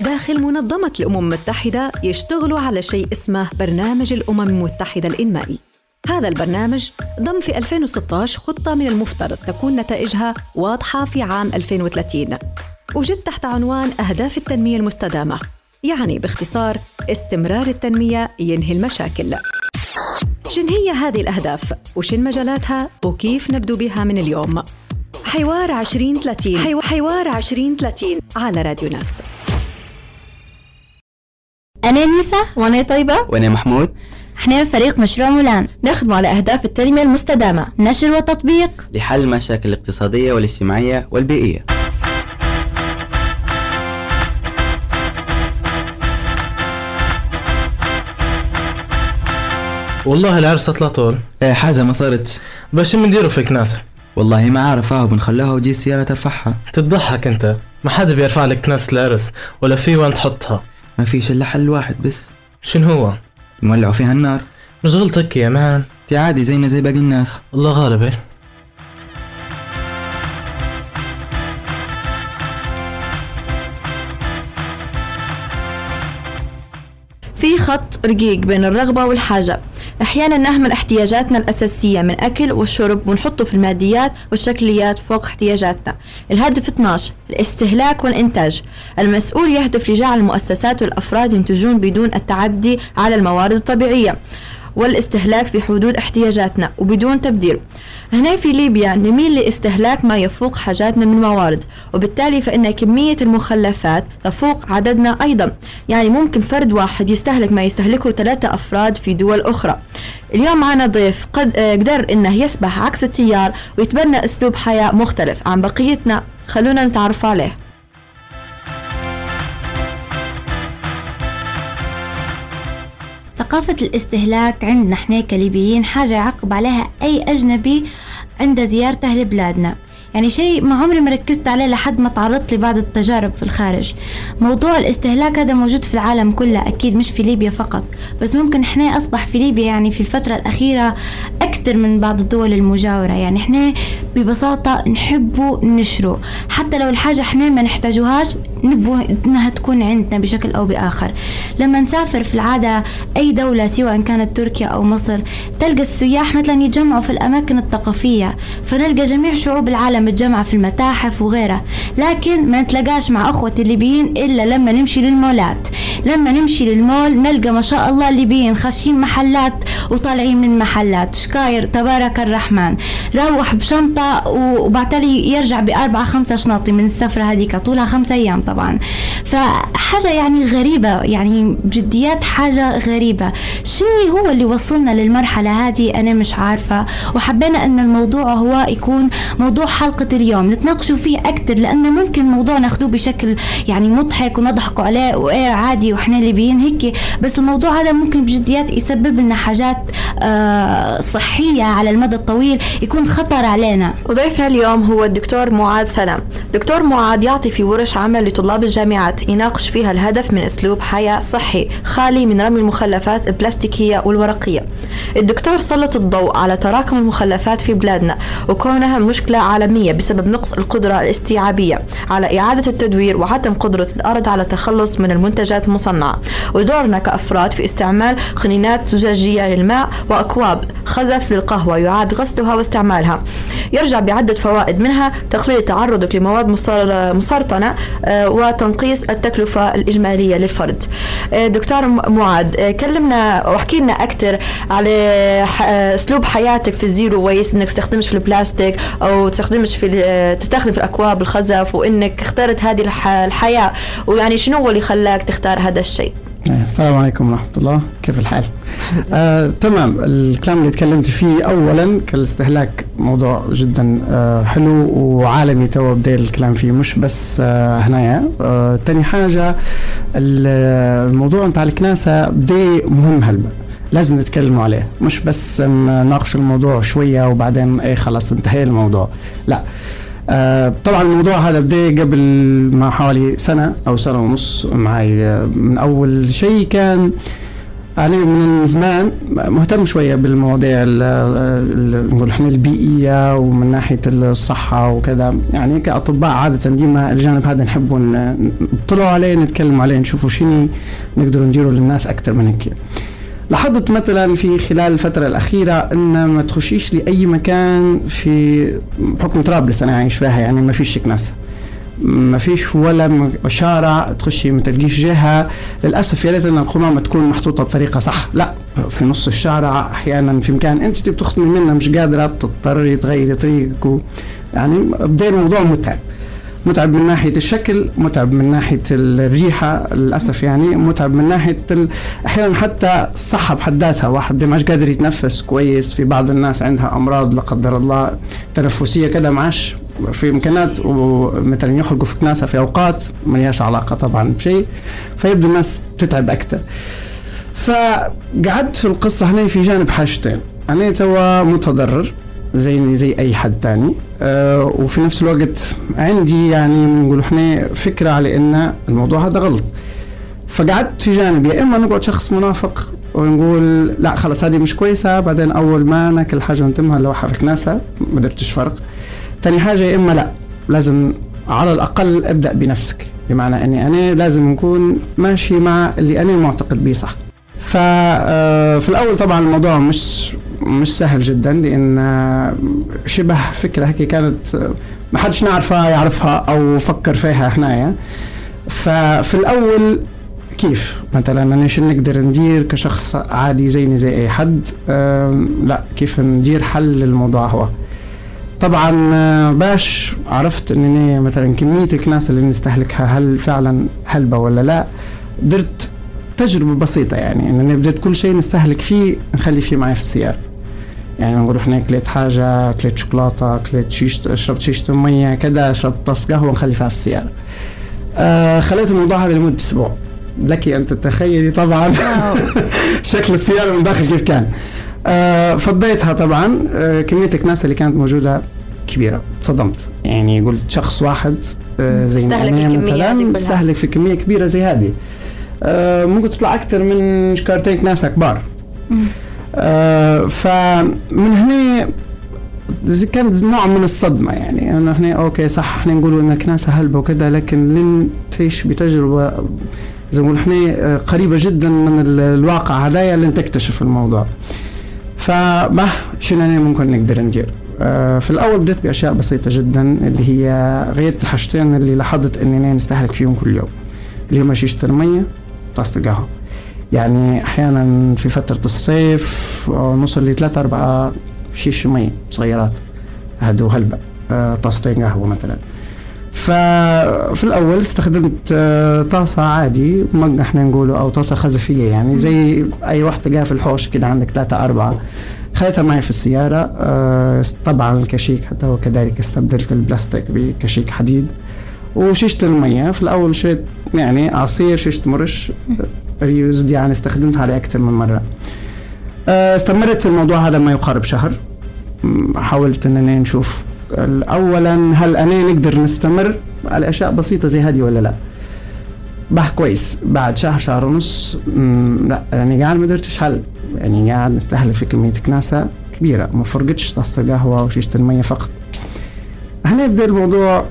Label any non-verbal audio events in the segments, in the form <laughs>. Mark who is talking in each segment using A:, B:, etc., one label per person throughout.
A: داخل منظمة الأمم المتحدة يشتغلوا على شيء اسمه برنامج الأمم المتحدة الإنمائي هذا البرنامج ضم في 2016 خطة من المفترض تكون نتائجها واضحة في عام 2030 وجد تحت عنوان أهداف التنمية المستدامة يعني باختصار استمرار التنمية ينهي المشاكل شن هي هذه الأهداف؟ وشن مجالاتها؟ وكيف نبدو بها من اليوم؟ حوار 2030 حوار 2030 على راديو ناس
B: أنا نيسا وأنا طيبة.
C: وأنا محمود.
B: إحنا من فريق مشروع مولان. نخدم على أهداف التنمية المستدامة. نشر وتطبيق.
C: لحل المشاكل الاقتصادية والاجتماعية والبيئية.
D: والله العرس اطلع طول.
C: إيه حاجة ما صارتش
D: بس شو بنديروا فيك ناسا؟
C: والله ما عارف آه بنخلوها وتجي السيارة ترفعها.
D: تضحك أنت. ما حدا بيرفع لك ناس العرس ولا في وين تحطها.
C: ما فيش إلا حل واحد بس.
D: شنو هو؟
C: نولعوا فيها النار.
D: مش غلطك يا مان.
C: تي عادي زينا زي باقي الناس.
D: الله غالب.
B: في خط رقيق بين الرغبة والحاجة. أحيانا نهمل احتياجاتنا الأساسية من أكل والشرب ونحطه في الماديات والشكليات فوق احتياجاتنا. الهدف 12 الاستهلاك والإنتاج. المسؤول يهدف لجعل المؤسسات والأفراد ينتجون بدون التعدي على الموارد الطبيعية. والاستهلاك في حدود احتياجاتنا وبدون تبديل. هنا في ليبيا نميل لاستهلاك ما يفوق حاجاتنا من موارد وبالتالي فإن كمية المخلفات تفوق عددنا أيضا. يعني ممكن فرد واحد يستهلك ما يستهلكه ثلاثة أفراد في دول أخرى. اليوم معنا ضيف قد قدر إنه يسبح عكس التيار ويتبنى أسلوب حياة مختلف عن بقيتنا. خلونا نتعرف عليه. ثقافة الاستهلاك عندنا إحنا كليبيين حاجة يعقب عليها أي أجنبي عند زيارته لبلادنا. يعني شيء ما عمري ما ركزت عليه لحد ما تعرضت لبعض التجارب في الخارج. موضوع الاستهلاك هذا موجود في العالم كله أكيد مش في ليبيا فقط. بس ممكن إحنا أصبح في ليبيا يعني في الفترة الأخيرة أكثر من بعض الدول المجاورة. يعني إحنا ببساطة نحبوا نشرو. حتى لو الحاجة إحنا ما نحتاجوهاش نبوا إنها تكون عندنا بشكل أو بآخر. لما نسافر في العادة أي دولة سواء كانت تركيا أو مصر تلقى السياح مثلا يتجمعوا في الأماكن الثقافية فنلقى جميع شعوب العالم متجمعة في المتاحف وغيرها. لكن ما نتلاقاش مع أخوة الليبيين إلا لما نمشي للمولات. لما نمشي للمول نلقى ما شاء الله الليبيين خاشين محلات وطالعين من محلات. شكاير تبارك الرحمن. روح بشنطة وبعتلي يرجع بأربعة خمسة شناطي من السفرة هذيك طولها خمسة أيام طبعا. فحاجة يعني غريبة يعني بجديات حاجة غريبة. شنو هو اللي وصلنا للمرحلة هذه؟ أنا مش عارفة. وحبينا أن الموضوع هو يكون موضوع حلقة اليوم. نتناقشوا فيه أكثر لأنه ممكن الموضوع ناخذوه بشكل يعني مضحك ونضحكوا عليه وإيه عادي وإحنا ليبيين هيك. بس الموضوع هذا ممكن بجديات يسبب لنا حاجات آه صحية على المدى الطويل يكون خطر علينا.
E: وضيفنا اليوم هو الدكتور معاذ سلام. دكتور معاذ يعطي في ورش عمل لطلاب الجامعات يناقش فيها الهدف من أسلوب حياة صحي خالي من رمي المخلفات البلاستيكية والورقية. الدكتور سلط الضوء على تراكم المخلفات في بلادنا وكونها مشكلة عالمية بسبب نقص القدرة الاستيعابية على إعادة التدوير وعدم قدرة الأرض على التخلص من المنتجات المصنعة. ودورنا كأفراد في استعمال خنينات زجاجية للماء وأكواب خزف للقهوة يعاد غسلها واستعمالها. يرجع بعدة فوائد منها تقليل تعرضك لمواد مسرطنة آه، وتنقيص التكلفة الإجمالية للفرد. آه، دكتور معاد آه، كلمنا واحكي لنا أكثر على أسلوب حياتك في ال zero waste إنك تستخدمش في البلاستيك أو تستخدمش في تستخدم في الأكواب الخزف وإنك اخترت هذه الحياة. ويعني شنو هو اللي خلاك تختار هذا الشيء؟
F: إيه، السلام عليكم ورحمة الله. كيف الحال؟ <laughs> آه، تمام. الكلام اللي تكلمت فيه أولا كالاستهلاك موضوع جدا آه حلو وعالمي تو بدي الكلام فيه. مش بس آه هنايا. آه تاني حاجة الموضوع نتاع الكناسة بدي مهم هلبا. لازم نتكلموا عليه. مش بس نناقش الموضوع شوية وبعدين إيه خلاص انتهى الموضوع. لا. آه طبعا الموضوع هذا بدأ قبل ما حوالي سنة أو سنة ونص معي. من أول شيء كان أنا من زمان مهتم شوية بالمواضيع ال- ال- نقول إحنا البيئية ومن ناحية الصحة وكذا. يعني كأطباء عادة ديما الجانب هذا نحبوا ن- نطلعوا عليه نتكلم عليه نشوفوا شنو نقدروا نديروا للناس أكثر من هيك. لاحظت مثلا في خلال الفترة الأخيرة أن ما تخشيش لأي مكان في بحكم طرابلس أنا عايش فيها يعني ما فيش كناسة ما فيش ولا شارع تخشي ما تلقيش جهة. للأسف يا ريت أن القمامة تكون محطوطة بطريقة صح. لا في نص الشارع أحيانا في مكان أنت تبي منها مش قادرة تضطري تغيري طريقك يعني بدأ الموضوع متعب. متعب من ناحية الشكل متعب من ناحية الريحة للأسف يعني متعب من ناحية ال... أحيانا حتى الصحة بحد ذاتها. واحد ماش قادر يتنفس كويس في بعض الناس عندها أمراض لا قدر الله تنفسية كده معاش في إمكانات ومثلا يخرجوا في كناسة في أوقات ما لهاش علاقة طبعا بشيء فيبدو الناس تتعب أكثر. فقعدت في القصة هنا في جانب حاجتين. أنا توا متضرر. زيني زي أي حد تاني. أه وفي نفس الوقت عندي يعني نقول إحنا فكرة على أن الموضوع هذا غلط. فقعدت في جانب يا إما نقعد شخص منافق ونقول لا خلاص هذه مش كويسة. بعدين أول ما ناكل حاجة ونتمها لو حرك ناسها ما درتش فرق. تاني حاجة يا إما لا لازم على الأقل أبدأ بنفسك. بمعنى أني أنا لازم نكون ماشي مع اللي أنا معتقد به صح. ففي الأول طبعا الموضوع مش مش سهل جدا آه، شبه فكرة هيك كانت ما حدش نعرفها يعرفها أو فكر فيها هنايا. ففي الأول كيف؟ مثلا أنا شو نقدر ندير كشخص عادي زيني زي أي حد؟ لا كيف ندير حل للموضوع هو؟ طبعا آه، باش عرفت إنني مثلا كمية الكناس اللي نستهلكها هل فعلا هلبة ولا لا درت تجربة بسيطة يعني إنني بديت كل شيء نستهلك فيه نخلي فيه معي في السيارة. يعني نقول إحنا كليت حاجة كليت شوكولاتة كليت شيشة شربت شيشة ميه كذا شربت طاس قهوة نخلي فيها في السيارة. آه خليت الموضوع هذا لمدة أسبوع. لك أن تتخيلي طبعا. <laughs> شكل السيارة من داخل كيف كان. آه فضيتها طبعا. آه كمية الكناسة اللي كانت موجودة كبيرة. صدمت يعني قلت شخص واحد آه زي مثلا. استهلك في كمية كبيرة زي هذه. آه ممكن تطلع أكثر من شكارتين كناسة كبار. آه فمن هنا كانت نوع من الصدمة يعني. انه إحنا أوكي صح إحنا نقولوا ان الكناسة هلبة وكذا لكن لن تعيش بتجربة زي ما إحنا آه، قريبة جدا من ال- الواقع هدايا لن تكتشف الموضوع. فما شنو أنا ممكن نقدر ندير؟ آه، في الأول بديت بأشياء بسيطة جدا اللي هي غيرت الحاجتين اللي لاحظت إني أنا نستهلك فيهم كل يوم اللي هما شيشة المية وطاسه القهوه يعني أحيانا في فترة الصيف آه، نوصل لثلاثة أربعة شيش مية صغيرات هادو هلبة آه، طاستين قهوة مثلا. ففي الأول استخدمت آه، طاسة عادي مج إحنا نقوله أو طاسة خزفية يعني زي أي واحدة تلقاها في الحوش كده عندك ثلاثة أربعة. خليتها معي في السيارة طبعا الكشيك حتى وكذلك استبدلت البلاستيك بكشيك حديد. وشيشة المية في الأول شريت يعني عصير شيشة مرش. ريوزد يعني استخدمتها على أكثر من مرة. آه، استمرت في الموضوع هذا ما يقارب شهر. حاولت اننا نشوف اولا هل أنا نقدر نستمر على اشياء بسيطة زي هذه ولا لا؟ بح كويس. بعد شهر شهر ونص لا يعني قاعد ما قدرتش حل. يعني قاعد نستهلك في كمية كناسة كبيرة. ما فرقتش طاسة القهوه وشيشه المية فقط. هنا يبدأ الموضوع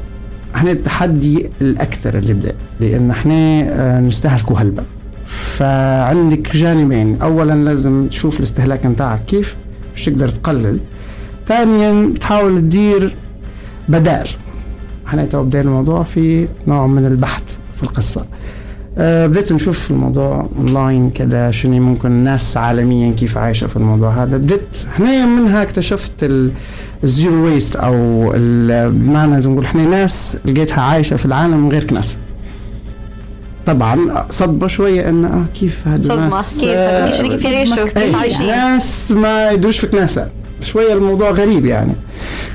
F: هنا التحدي الأكثر اللي بدا لأن إحنا آه، نستهلكوا هلبة فعندك جانبين. اولا لازم تشوف الاستهلاك نتاعك كيف مش تقدر تقلل. ثانيا تحاول تدير بدائل. إحنا تو بدينا الموضوع في نوع من البحث في القصة. أه بديت نشوف الموضوع اونلاين كذا شنو ممكن الناس عالميا كيف عايشة في الموضوع هذا. بديت إحنا منها اكتشفت ال- ال zero waste أو بمعنى نقول إحنا ناس لقيتها عايشة في العالم من غير كناسة طبعا صدمة شوية إن آه كيف هذا
E: صدمة
F: الناس؟
E: كيف؟
F: آه،
E: كيف كيف يعيشوا كيف عايشين؟
F: ناس ما يدوش في كناسة شوية الموضوع غريب يعني.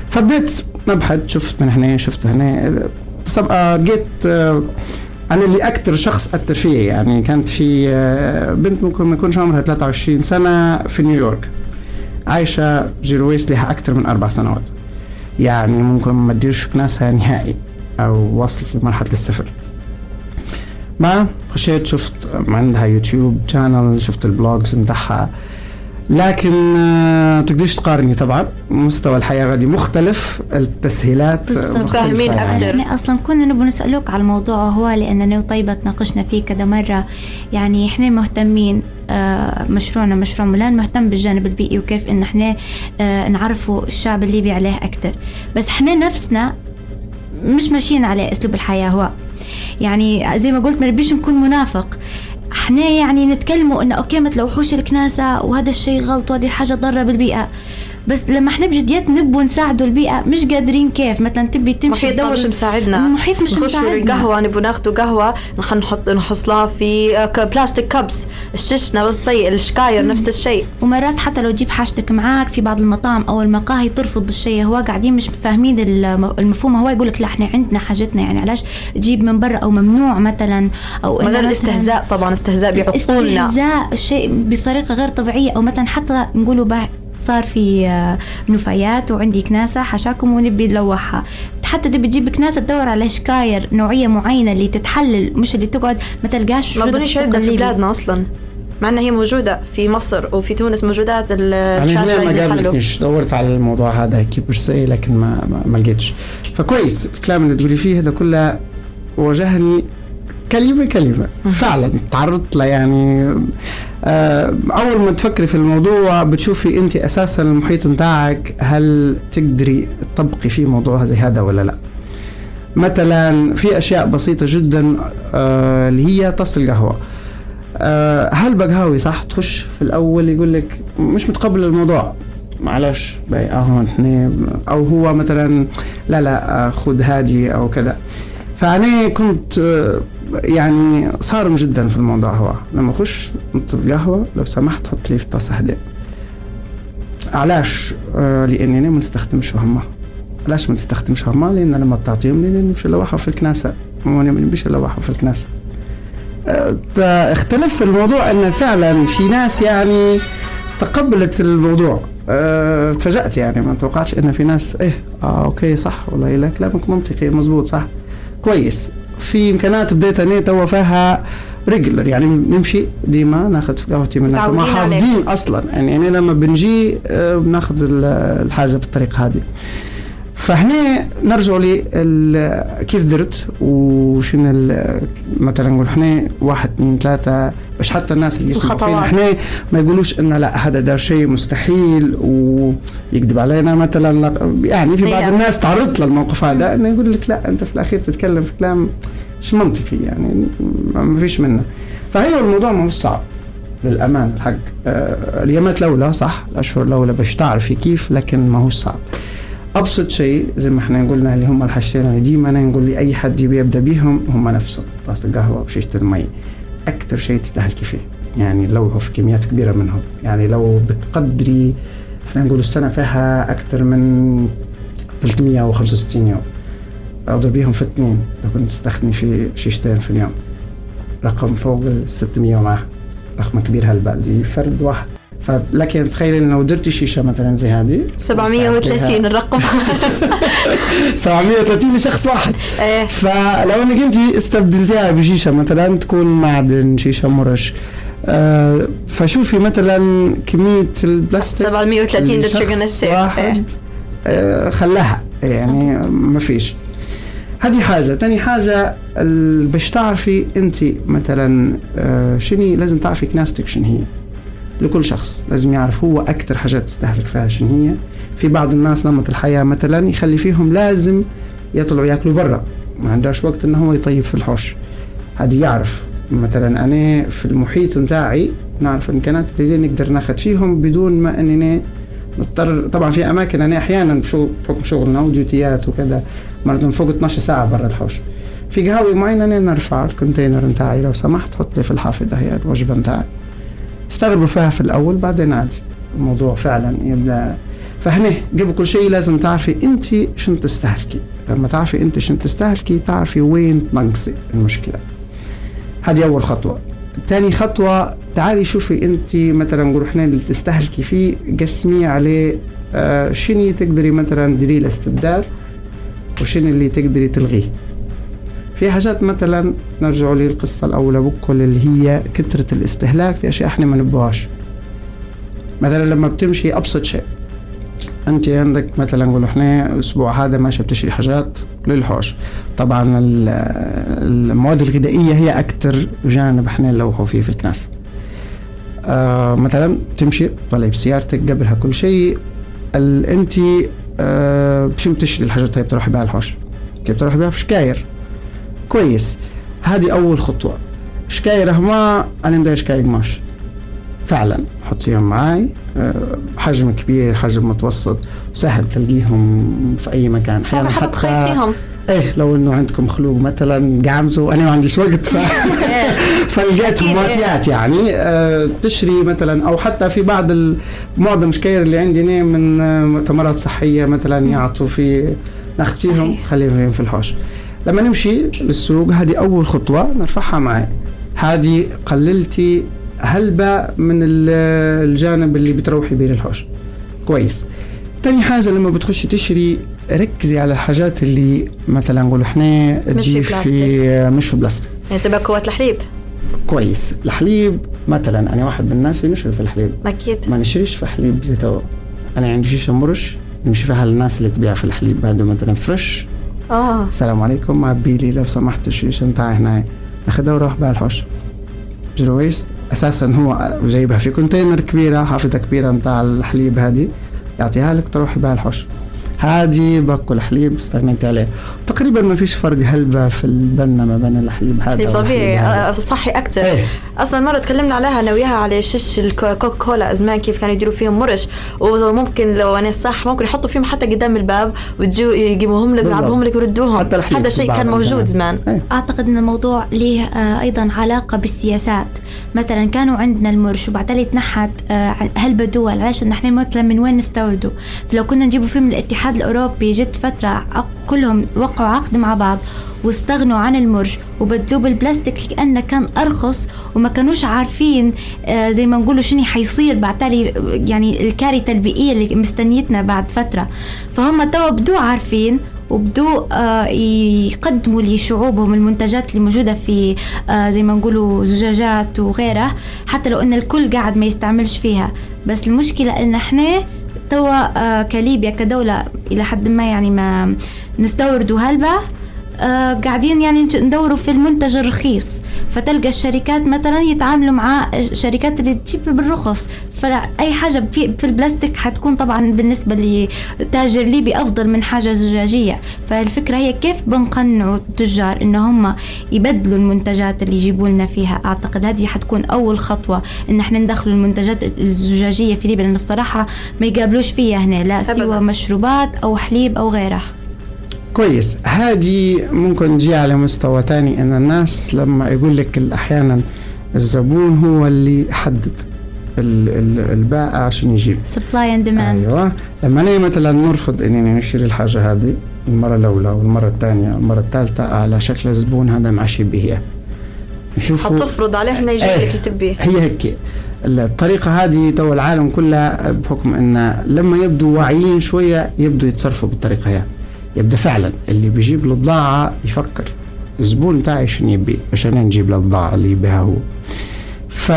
F: فبديت نبحث شفت من هنا شفت هنا. آه، لقيت آه، أنا اللي أكثر شخص أثر فيه يعني. كانت في آه، بنت ممكن ما يكونش عمرها 23 سنة في نيويورك. عايشة zero waste لها أكثر من أربع سنوات. يعني ممكن ما تديرش كناسها نهائي أو وصلت لمرحلة الصفر. ما خشيت شفت عندها YouTube channel شفت ال vlogs متاعها لكن آه، تقدرش تقارني طبعا مستوى الحياة غادي مختلف التسهيلات. مختلفة
E: فاهمين
F: يعني.
E: أكتر.
B: يعني أصلا كنا نبغى نسألوك على الموضوع هو لأننا وطيبه تناقشنا فيه كذا مرة يعني إحنا مهتمين آه، مشروعنا مشروع مولان مهتم بالجانب البيئي وكيف إن إحنا آه، نعرفوا الشعب الليبي عليه أكثر بس إحنا نفسنا مش ماشيين على أسلوب الحياة هو يعني زي ما قلت ما نبيش نكون منافق. إحنا يعني نتكلموا انه أوكي مثل وحوش الكناسة وهذا الشيء غلط وهذه الحاجة ضارة بالبيئة. بس لما إحنا بجديات نبوا نساعدوا البيئة مش قادرين كيف. مثلا تبي تمشي
E: محيط
B: تدور
E: مش مساعدنا.
B: المحيط مش
E: نخش
B: مساعدنا.
E: القهوة نبغى ناخذ قهوة نخ- نحط نحصلها في بلاستيك كابس الشش نفس الشيء الشكاير نفس الشيء.
B: ومرات حتى لو تجيب حاجتك معاك في بعض المطاعم أو المقاهي ترفض الشيء هو قاعدين مش فاهمين الم- المفهوم. هو يقول لك لا إحنا عندنا حاجتنا يعني علاش تجيب من برا أو ممنوع مثلا؟
E: أو
B: مثلاً
E: الاستهزاء طبعا استهزاء بعقولنا
B: استهزاء الشيء بطريقة غير طبيعية. أو مثلا حتى نقولوا صار في آه، نفايات وعندي كناسة حشاكم ونبي نلوحها. حتى تبي تجيب كناسة تدور على شكاير نوعية معينة اللي تتحلل مش اللي تقعد ما تلقاش
E: ما أظنش في. بلادنا أصلا. مع إنها هي موجودة في مصر وفي تونس موجودات ال-
F: يعني ما قابلتنيش دورت على الموضوع هذا كي برسي لكن ما ما, ما لقيتش. فكويس الكلام اللي تقولي فيه هذا كله واجهني كلمة كلمة. <laughs> فعلا تعرضت له يعني آه، أول ما تفكري في الموضوع بتشوفي أنت أساسا المحيط متاعك هل تقدري تطبقي فيه موضوع زي هذا ولا لا. مثلا في أشياء بسيطة جدا آه، اللي هي طاسة القهوة. آه، هل بقهاوي صح؟ تخش في الأول يقول لك مش متقبل الموضوع. معلش باي اهو إحنا أو هو مثلا لا لا خذ هادي أو كذا. فأنا كنت يعني صارم جدا في الموضوع هو. لما اخش نطلب قهوة لو سمحت حط لي في طاسه هداء علاش؟ آه، لأني أنا ما نستخدمش هما. علاش ما نستخدمش هما؟ لأن لما بتعطيهم لي نمشي نلوحهم في الكناسه وأنا ما نمشي نلوحهم في الكناسه ت- اختلف الموضوع إن فعلا في ناس يعني تقبلت الموضوع. أه، تفاجأت يعني ما توقعتش إن في ناس إيه آه okay صح والله لا كلامك منطقي مزبوط صح. كويس. في إمكانات بديت أنا توا فيها regular يعني نمشي ديما ناخذ قهوتي من ما حافظين أصلا. يعني أنا لما بنجي أه، بناخذ ال- الحاجة بالطريقة هذه. فهنا نرجع كيف درت وشنو مثلا نقول إحنا واحد اثنين ثلاثة باش حتى الناس اللي يسمعوا فينا. إحنا ما يقولوش إن لا هذا ده شيء مستحيل ويكذب علينا مثلا. لا- يعني في بعض
E: هي.
F: الناس تعرضت للموقف هذا إنه يقول لك لا أنت في الأخير تتكلم في كلام مش منطقي يعني ما فيش منه. فهي الموضوع ما هو صعب للأمان الحق. آه اليامات الأولى صح؟ الأشهر الأولى باش تعرفي كيف لكن ما هو صعب. أبسط شيء زي ما إحنا قلنا اللي هم الحاجتين ديما أنا نقول لي اي حد يبدأ بيهم هم نفسهم طاسه القهوة وشيشه المي. أكثر شيء تستهلكي فيه يعني لو في كميات كبيرة منهم. يعني لو بتقدري إحنا نقول السنة فيها أكثر من 365 يوم. اضربيهم في اثنين لو كنت تستخدمي في شيشتين في اليوم. رقم فوق ال 600 معاه رقم كبير هالبال فرد واحد. فلكن تخيلي لو درتي شيشه مثلا زي هذه
E: 730 الرقم. <laughs>
F: 730 لشخص واحد.
E: إيه.
F: فلو إنك أنت استبدلتيها بشيشه مثلا تكون معدن شيشه مرش. آه فشوفي مثلا كمية البلاستيك
E: 730
F: اللي
E: that you're gonna
F: شخص
E: save.
F: واحد
E: إيه.
F: آه خلاها. يعني ما فيش. هذه حاجة. تاني حاجة باش تعرفي أنت مثلا آه شني لازم تعرفي كناستك شنو هي. لكل شخص. لازم يعرف هو أكثر حاجات تستهلك فيها شنو هي. في بعض الناس نمط الحياة مثلا يخلي فيهم لازم يطلعوا يأكلوا برا. ما عندهاش وقت انه هو يطيب في الحوش. هذه يعرف. مثلا أنا في المحيط نتاعي نعرف الامكانات اللي نقدر ناخذ فيهم بدون ما أنني نضطر. طبعا في أماكن أنا أحيانا بحكم شغلنا وديوتيات وكذا. مرات فوق 12 ساعة برا الحوش. في قهاوي معينة أنا نرفع الكونتينر نتاعي لو سمحت حط لي في الحافظة. هي الوجبة نتاعي استغربوا فيها في الأول بعدين عادي. الموضوع فعلا يبدأ. فهنا قبل كل شيء لازم تعرفي انت شنو تستهلكي. لما تعرفي انت شنو تستهلكي تعرفي وين تنقصي المشكلة. هذه أول خطوة. تاني خطوة تعالي شوفي انت مثلا نقول اللي تستهلكي فيه قسميه عليه آه شنو تقدري مثلا تديري له استبدال وشنو اللي تقدري تلغيه. في حاجات مثلا نرجع للقصة الأولى بكل اللي هي كثرة الاستهلاك في أشياء إحنا ما نبغاش. مثلا لما بتمشي أبسط شيء أنت عندك مثلا نقول إحنا الأسبوع هذا ماشي بتشتري حاجات للحوش. طبعا ال- المواد الغذائية هي أكثر جانب إحنا نلوحوا فيه في الكناس. آه مثلا تمشي طلع بسيارتك قبلها كل شيء أنت آه بشو بتشتري الحاجات هي بتروحي بها الحوش. كيف بتروحي بها؟ في شكاير. كويس. هذه أول خطوة. شكاير ما أنا بدي شكاير قماش. فعلا حطيهم معي آه، حجم كبير حجم متوسط سهل تلقيهم في أي مكان.
E: أنا حتى تخيطيهم
F: إيه لو إنه عندكم خلوق مثلا قعمزوا أنا ما عنديش وقت ف... <laughs> فلقيتهم
E: أكيد، إيه.
F: واتيات يعني. آه، تشري مثلا أو حتى في بعض ال... معظم شكاير اللي عندنا من آه، مؤتمرات صحية مثلا يعطوا في ناخذ فيهم. خليهم في الحوش. لما نمشي للسوق هذه أول خطوة نرفعها معي. هذه قللتي هلبة من ال- الجانب اللي بتروحي بيه للحوش. كويس. تاني حاجة لما بتخشي تشتري ركزي على الحاجات اللي مثلا نقول
E: إحنا
F: تجي
E: في
F: مش في بلاستيك.
E: يعني تبقى كوات الحليب.
F: كويس. الحليب مثلا أنا واحد من الناس اللي نشرب في الحليب.
E: أكيد.
F: ما نشريش في حليب زي تو أنا عندي شيشة مرش نمشي فيها للناس اللي تبيع في الحليب. هذا مثلا fresh.
E: آه.
F: السلام عليكم عبي لي لو سمحت الشيشه نتاعي هنا ناخدها وروح بها الحوش zero waste أساسا هو جايبها في container كبيرة حافظه كبيرة نتاع الحليب هذه يعطيها لك تروحي بها الحوش هذه باكل حليب استغنيت عليه. تقريبا ما فيش فرق هلبة في البنة ما بين الحليب هذا
E: طبيعي. آه، صحي أكثر
F: إيه.
E: أصلا مرة تكلمنا عليها أنا وياها على شش الكوكا كولا زمان كيف كانوا يديروا فيهم مرش. وممكن لو أنا صح ممكن يحطوا فيهم حتى قدام الباب وتجوا يجيبوهم لك. ويعبوهم لك ويردوهم. هذا شيء كان موجود. زمان.
F: إيه.
B: أعتقد أن الموضوع له آه، أيضا علاقة بالسياسات. مثلا كانوا عندنا المرش وبعدين تنحت آه، هلبة دول علشان نحن مثلا من وين نستورده فلو كنا نجيبه فيه من الاتحاد الأوروبي جت فترة عق- كلهم وقعوا عقد مع بعض واستغنوا عن المرش وبدلوه بالبلاستيك لأنه كان أرخص وما كانوش عارفين آه، زي ما نقولوا شنو حيصير بعد تالي يعني الكارثة البيئية اللي مستنيتنا بعد فترة. فهم توا بدو عارفين وبدو آه، يقدموا لشعوبهم المنتجات اللي موجودة في آه، زي ما نقولوا زجاجات وغيرها حتى لو إن الكل قاعد ما يستعملش فيها. بس المشكلة إن إحنا توا آه، كليبيا كدولة إلى حد ما يعني ما نستوردوا هلبة قاعدين يعني ندوروا في المنتج الرخيص. فتلقى الشركات مثلا يتعاملوا مع الشركات اللي تجيب بالرخص. فأي حاجة في, في البلاستيك حتكون طبعا بالنسبة لتاجر ليبي أفضل من حاجة زجاجية. فالفكرة هي كيف بنقنعوا التجار إن هم يبدلوا المنتجات اللي يجيبوا لنا فيها؟ أعتقد هذه حتكون أول خطوة إن إحنا ندخلوا المنتجات الزجاجية في ليبيا لأن الصراحة ما يقابلوش فيها هنا لا. سوى مشروبات أو حليب أو غيره
F: كويس. هذه ممكن تجي على مستوى تاني إن الناس لما يقول لك أحيانا الزبون هو اللي ال- البائع عشان يجيب.
B: Supply and demand.
F: أيوه. لما أنا مثلا نرفض اننا نشتري الحاجة هذه المرة الأولى والمرة الثانية والمرة الثالثة على شكل الزبون هذا معشي به. نشوفوا
E: حتفرض عليه إنه يجيب
F: إيه.
E: لك اللي تبيه.
F: هي هيك. الطريقة هذه تو العالم كلها بحكم إن لما يبدوا واعيين شوية يبدوا يتصرفوا بالطريقة هي. يبدأ فعلا. اللي بيجيب له بضاعة يفكر. الزبون تاعي شنو يبي؟ عشان نجيب له البضاعة اللي يبيها هو. ف...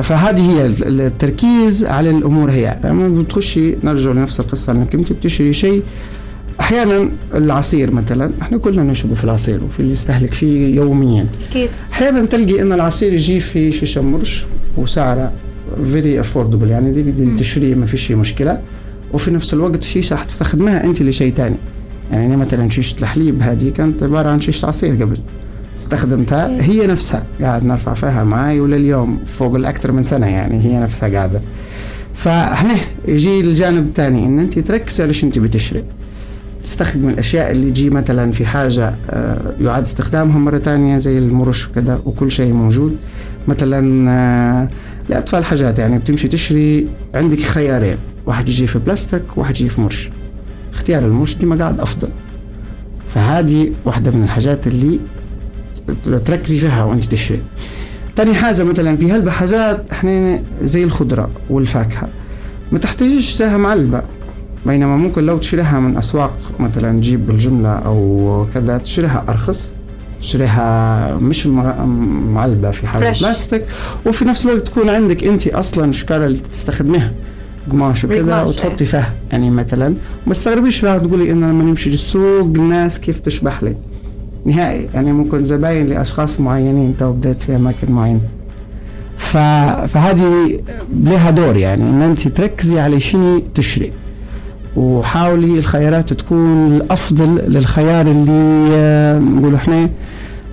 F: فهذه هي التركيز على الأمور هي. لما بتخشي نرجع لنفس القصة إنك أنت بتشتري شيء. أحيانا العصير مثلا إحنا كلنا نشربه في العصير وفي اللي يستهلك فيه يوميا.
E: أكيد.
F: أحيانا تلقي إن العصير يجي في شيشة مرش وسعره very affordable يعني دي تشتريه ما فيش مشكلة. وفي نفس الوقت شيشة حتستخدمها أنت لشيء تاني. يعني مثلا شيشه الحليب هذه كانت عبارة عن شيشه عصير قبل استخدمتها هي نفسها قاعد نرفع فيها معي ولليوم فوق الأكثر من سنة يعني هي نفسها قاعدة. فهنا يجي الجانب الثاني إن أنت تركزي على انت بتشري تستخدم الأشياء اللي تجي مثلا في حاجة آه، يعاد استخدامها مرة ثانية زي المرش وكذا وكل شيء موجود. مثلا آه، لأطفال حاجات يعني بتمشي تشتري عندك خيارين واحد يجي في بلاستيك واحد يجي في مرش. اختيار ما قاعد أفضل. فهذه واحدة من الحاجات اللي تركزي فيها وأنت تشتري تاني حاجة مثلا في هلبة حاجات إحنا زي الخضرة والفاكهة. ما تحتاجيش تشتريها معلبة بينما ممكن لو تشتريها من أسواق مثلا تجيب بالجملة أو كذا تشتريها أرخص تشتريها مش مع- معلبه في حاجة
E: Fresh.
F: بلاستيك. وفي نفس الوقت تكون عندك أنت أصلا الشكاره اللي تستخدميها. قماش وكذا
E: بالقماش،
F: وتحطي فيها يعني مثلا ما تستغربيش راح تقولي إن لما نمشي للسوق الناس كيف تشبح لي. نهائي. يعني ممكن زباين لأشخاص معينين تو بديت في أماكن معينة. ف... فهذه لها دور يعني إن أنت تركزي على شنو تشري. وحاولي الخيارات تكون الأفضل للخيار اللي آه، نقول إحنا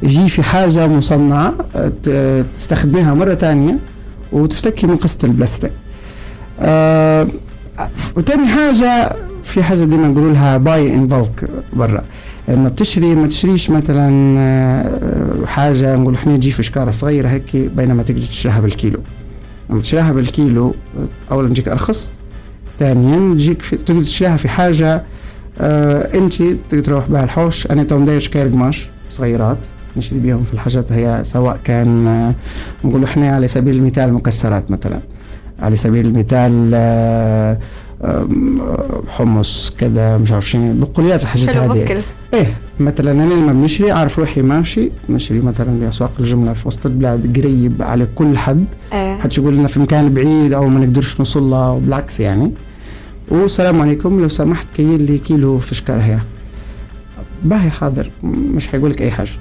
F: يجي في حاجة مصنعة آه، تستخدميها مرة تانية وتفتكي من قصة البلاستيك. آه وتاني حاجة في حاجة ديما نقول لها باي ان بالك برا لما بتشري ما تشريش مثلا آه، حاجة نقول إحنا تجي في شكارة صغيرة هيك بينما تقدر تشتريها بالكيلو. لما تشتريها بالكيلو آه، اولا تجيك أرخص ثانيا تجيك تقدر تشتريها في حاجة آه أنت تقدر تروح بها الحوش. أنا تو مداير شكاير قماش صغيرات نشتري بيهم في الحاجات هي سواء كان آه، نقول إحنا على سبيل المثال مكسرات مثلا. على سبيل المثال آه، آه، حمص كذا مش عارف شنو بقوليات الحاجات هذه. إيه مثلا أنا لما بنشري أعرف روحي ماشي نشري مثلا باسواق الجملة في وسط البلاد قريب على كل حد.
E: إيه.
F: حدش يقول لنا في مكان بعيد أو ما نقدرش نوصل له وبالعكس يعني. والسلام عليكم لو سمحت كيل لي كيلو فشكر هي باهي حاضر مش حيقول لك أي حاجة.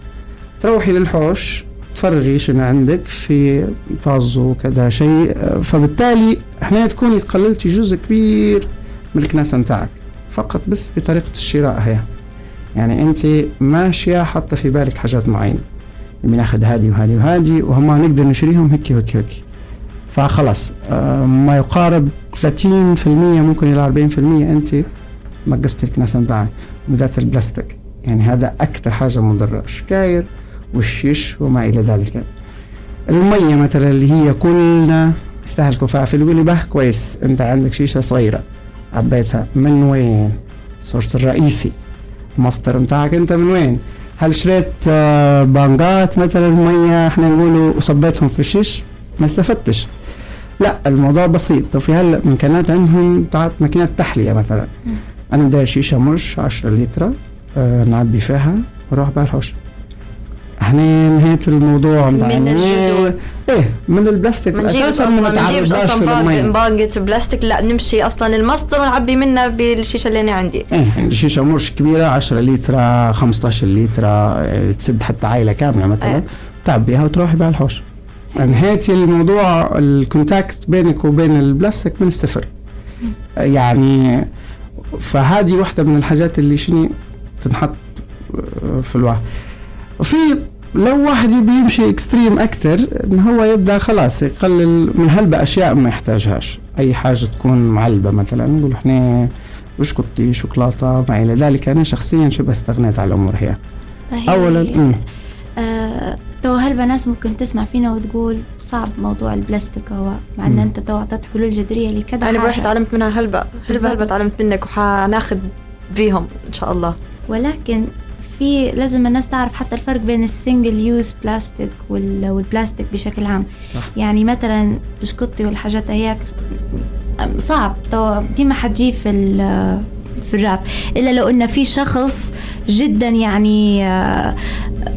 F: تروحي للحوش تفرغي شنو عندك في فاز وكذا شيء. فبالتالي إحنا تكوني قللتي جزء كبير من الكناسه نتاعك. فقط بس بطريقة الشراء هي. يعني أنت ماشية حاطة في بالك حاجات معينة. بناخذ هذه وهذه وهذه وهم نقدر نشريهم هيك وهيك وهيك. فخلاص آه، ما يقارب 30% ممكن إلى 40% أنت نقصتي الكناسه نتاعك بالذات البلاستيك. يعني هذا أكثر حاجة مضرة. الشكاير والشيش وما إلى ذلك. المية مثلا اللي هي كلنا استهلكوا في يقول لي به كويس. أنت عندك شيشة صغيرة. عبيتها. من وين؟ السورس الرئيسي. المصدر بتاعك أنت من وين؟ هل شريت آه، بانجات مثلا مية إحنا نقولوا وصبيتهم في الشيش. ما استفدتش. لا الموضوع بسيط. وفي هلا امكانات عندهم بتاعت ماكينات تحلية مثلا. أنا بدي شيشة مرش 10 لتر آه نعبي فيها وأروح بقى الحوش إحنا نهيت الموضوع بتاع
E: من الجذور.
F: إيه من البلاستيك.
E: نجيبش
F: أساسا ما
E: نجيبش
F: أصلا.
E: باقة بلاستيك. لا نمشي أصلا. المصدر ونعبي منها بالشيشة اللي أنا عندي.
F: إيه عندي شيشة مرش كبيرة 10 لتر 15 لتر تسد حتى عائلة كاملة مثلا.
E: إيه.
F: تعبيها وتروحي بقى الحوش. انهيتي الموضوع ال contact بينك وبين البلاستيك من الصفر. يعني فهذه واحدة من الحاجات اللي شني تنحط في الوعي وفي لو واحد يبي يمشي extreme أكثر إن هو يبدأ خلاص يقلل من هلبة أشياء ما يحتاجهاش. أي حاجة تكون معلبة مثلا نقول إحنا بسكوتي شوكولاته ما إلى ذلك. أنا شخصيا شبه استغنيت على الأمور هي.
B: فهي-
F: اولا.
B: آه، تو هلبا ناس ممكن تسمع فينا وتقول صعب موضوع البلاستيك هو مع إن أنت تو أعطيت حلول جذرية لكذا
E: أنا بروح. تعلمت منها هلبا هلبا
B: بالضبط.
E: هلبا تعلمت منك وحناخذ بيهم إن شاء الله.
B: ولكن في لازم الناس تعرف حتى الفرق بين ال single use plastic وال- والبلاستيك بشكل عام.
F: صح.
B: يعني مثلا بسكوتي والحاجات هيك صعب. ديما حتجي في في ال wrap. إلا لو إن في شخص جدا يعني آه،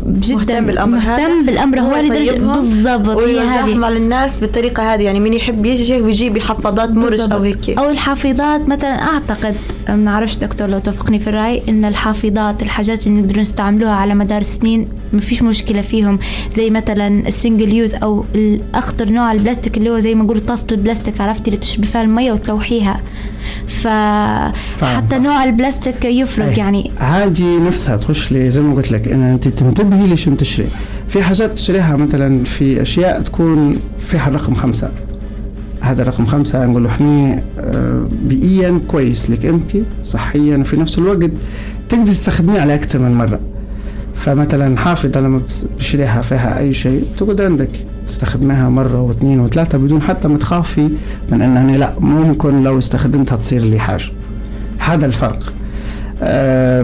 B: جدا
E: مهتم بالأمر هذا.
B: مهتم بالأمر. هو لدرجه
E: يطيبهم
B: بالضبط هي
E: ويوزعهم
B: هذه.
E: على الناس بالطريقة هذه. يعني مين يحب يجي بيجيب حفاضات مرش. أو هيك.
B: أو الحافظات مثلا. أعتقد ما نعرفش دكتور لو توافقني في الرأي إن الحافظات الحاجات اللي نقدر نستعملوها على مدار السنين ما فيش مشكلة فيهم. زي مثلا ال single use أو الأخطر نوع البلاستيك اللي هو زي ما نقول طاسة البلاستيك عرفتي؟ اللي تشربي فيها المية وتلوحيها. فحتى. نوع البلاستيك يفرق
F: أي.
B: يعني.
F: هذه نفسها تخش لي زي ما قلت لك إن أنت تنتبهي ليش تشتري في حاجات تشتريها مثلا في أشياء تكون فيها الرقم خمسة. هذا الرقم خمسة نقول إحنا آه، بيئيا كويس لك أنت صحيا وفي نفس الوقت تقدر تستخدميه على أكثر من مرة. فمثلا حافظة لما بتشتريها فيها أي شيء تقعد عندك تستخدمها مرة واثنين وثلاثة بدون حتى ما تخافي من انها لا ممكن لو استخدمتها تصير لي حاجة. هذا الفرق.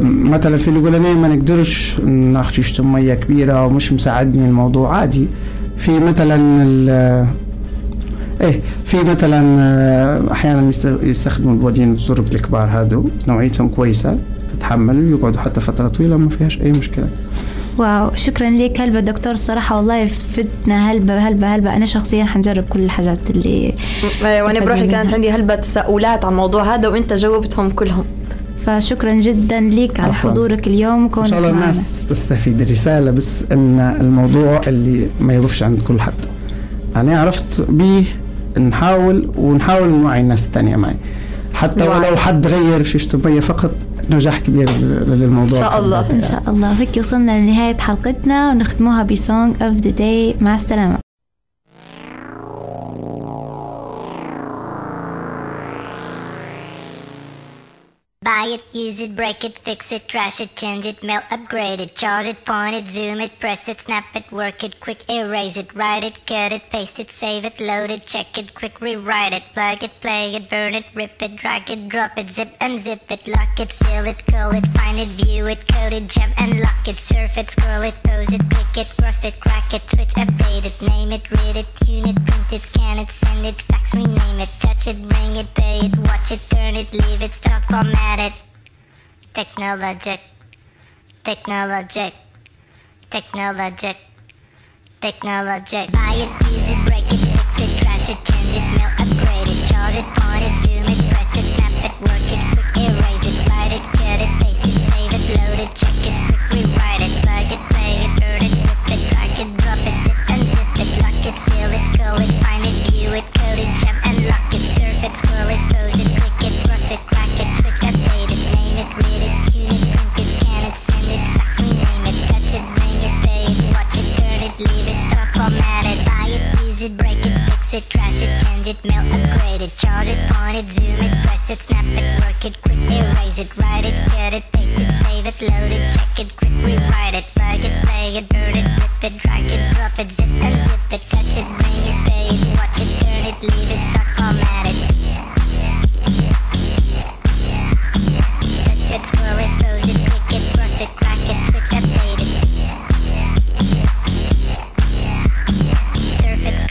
F: مثلا في أنا ما نقدرش ناخذ مية كبيرة ومش مساعدني الموضوع عادي. في مثلا ال- إيه في مثلا أحيانا يست- يستخدموا البودين الزرق الكبار هادو نوعيتهم كويسة تتحمل ويقعدوا حتى فترة طويلة ما فيهاش أي مشكلة.
B: واو شكرا لك هلبا دكتور الصراحة والله فتنا هلبا هلبا هلبا. أنا شخصيا حنجرب كل الحاجات اللي
E: وأنا بروحي
B: منها.
E: كانت عندي هلبة تساؤلات عن الموضوع هذا وأنت جاوبتهم كلهم.
B: فشكرا جدا لك على
F: عفواً.
B: حضورك اليوم
F: إن
B: وكونك
F: شاء الله. الناس تستفيد الرسالة بس إن الموضوع اللي ما يضيفش عند كل حد أنا عرفت بيه نحاول ونحاول نوعي الناس الثانية معي حتى
E: نوعي.
F: ولو حد غير شيشته بيا فقط نجاح كبير للموضوع
E: إن شاء الله.
B: إن شاء الله هيك وصلنا لنهاية حلقتنا ونختموها ب song of the day مع السلامة
G: Buy it, use it, break it, fix it, trash it, change it, mail, upgrade it, charge it, point it, zoom it, press it, snap it, work it, quick erase it, write it, cut it, paste it, save it, load it, check it, quick rewrite it, plug it, play it, burn it, rip it, drag it, drop it, zip unzip it, lock it, fill it, call it, find it, view it, code it, jump and lock it, surf it, scroll it, pose it, click it, cross it, crack it, switch, update it, name it, read it, tune it, print it, scan it, send it, fax, rename it, touch it, bring it, pay it, watch it, turn it, leave it, stop, format it. Technologic, technologic, technologic, technologic. Buy it, use it, break it,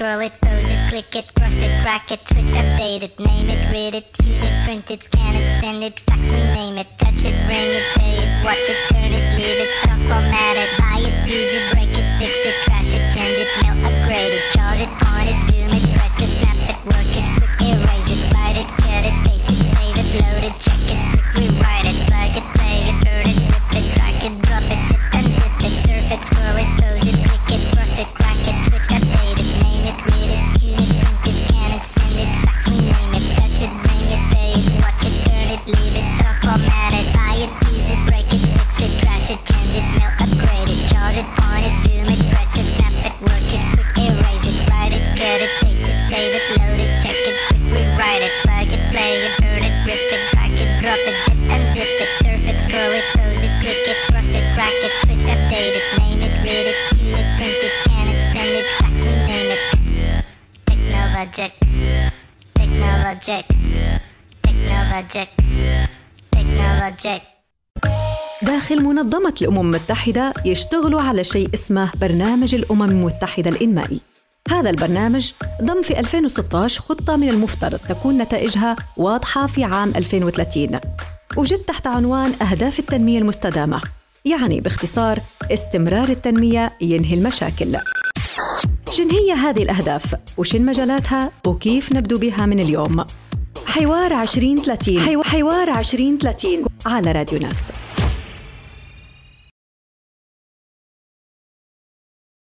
G: scroll it, pose it, click it, cross it, crack it, switch, update it, name it, read it, tune it, print it, scan it, send it, fax, rename it, touch it, bring it, pay it, watch it, turn it, leave it, stop, format it, buy it, use it, break it, fix it, trash it, change it, mail, upgrade it, charge it, point it, zoom it, press it, snap it, work it, quick erase it, write it, cut it, paste it, save it, load it, check it, quick rewrite it, plug it, play it, burn it, rip it, drag it, drop it, zip unzip it, surf it, scroll it, technologic, technologic, technologic.
A: داخل منظمة الأمم المتحدة يشتغلوا على شيء اسمه برنامج الأمم المتحدة الإنمائي. هذا البرنامج ضم في 2016 خطة من المفترض تكون نتائجها واضحة في عام 2030 وجد تحت عنوان أهداف التنمية المستدامة يعني باختصار استمرار التنمية ينهي المشاكل. شن هي هذه الأهداف؟ وشن مجالاتها؟ وكيف نبدو بها من اليوم؟ حوار 2030 حوار 2030 على راديو ناس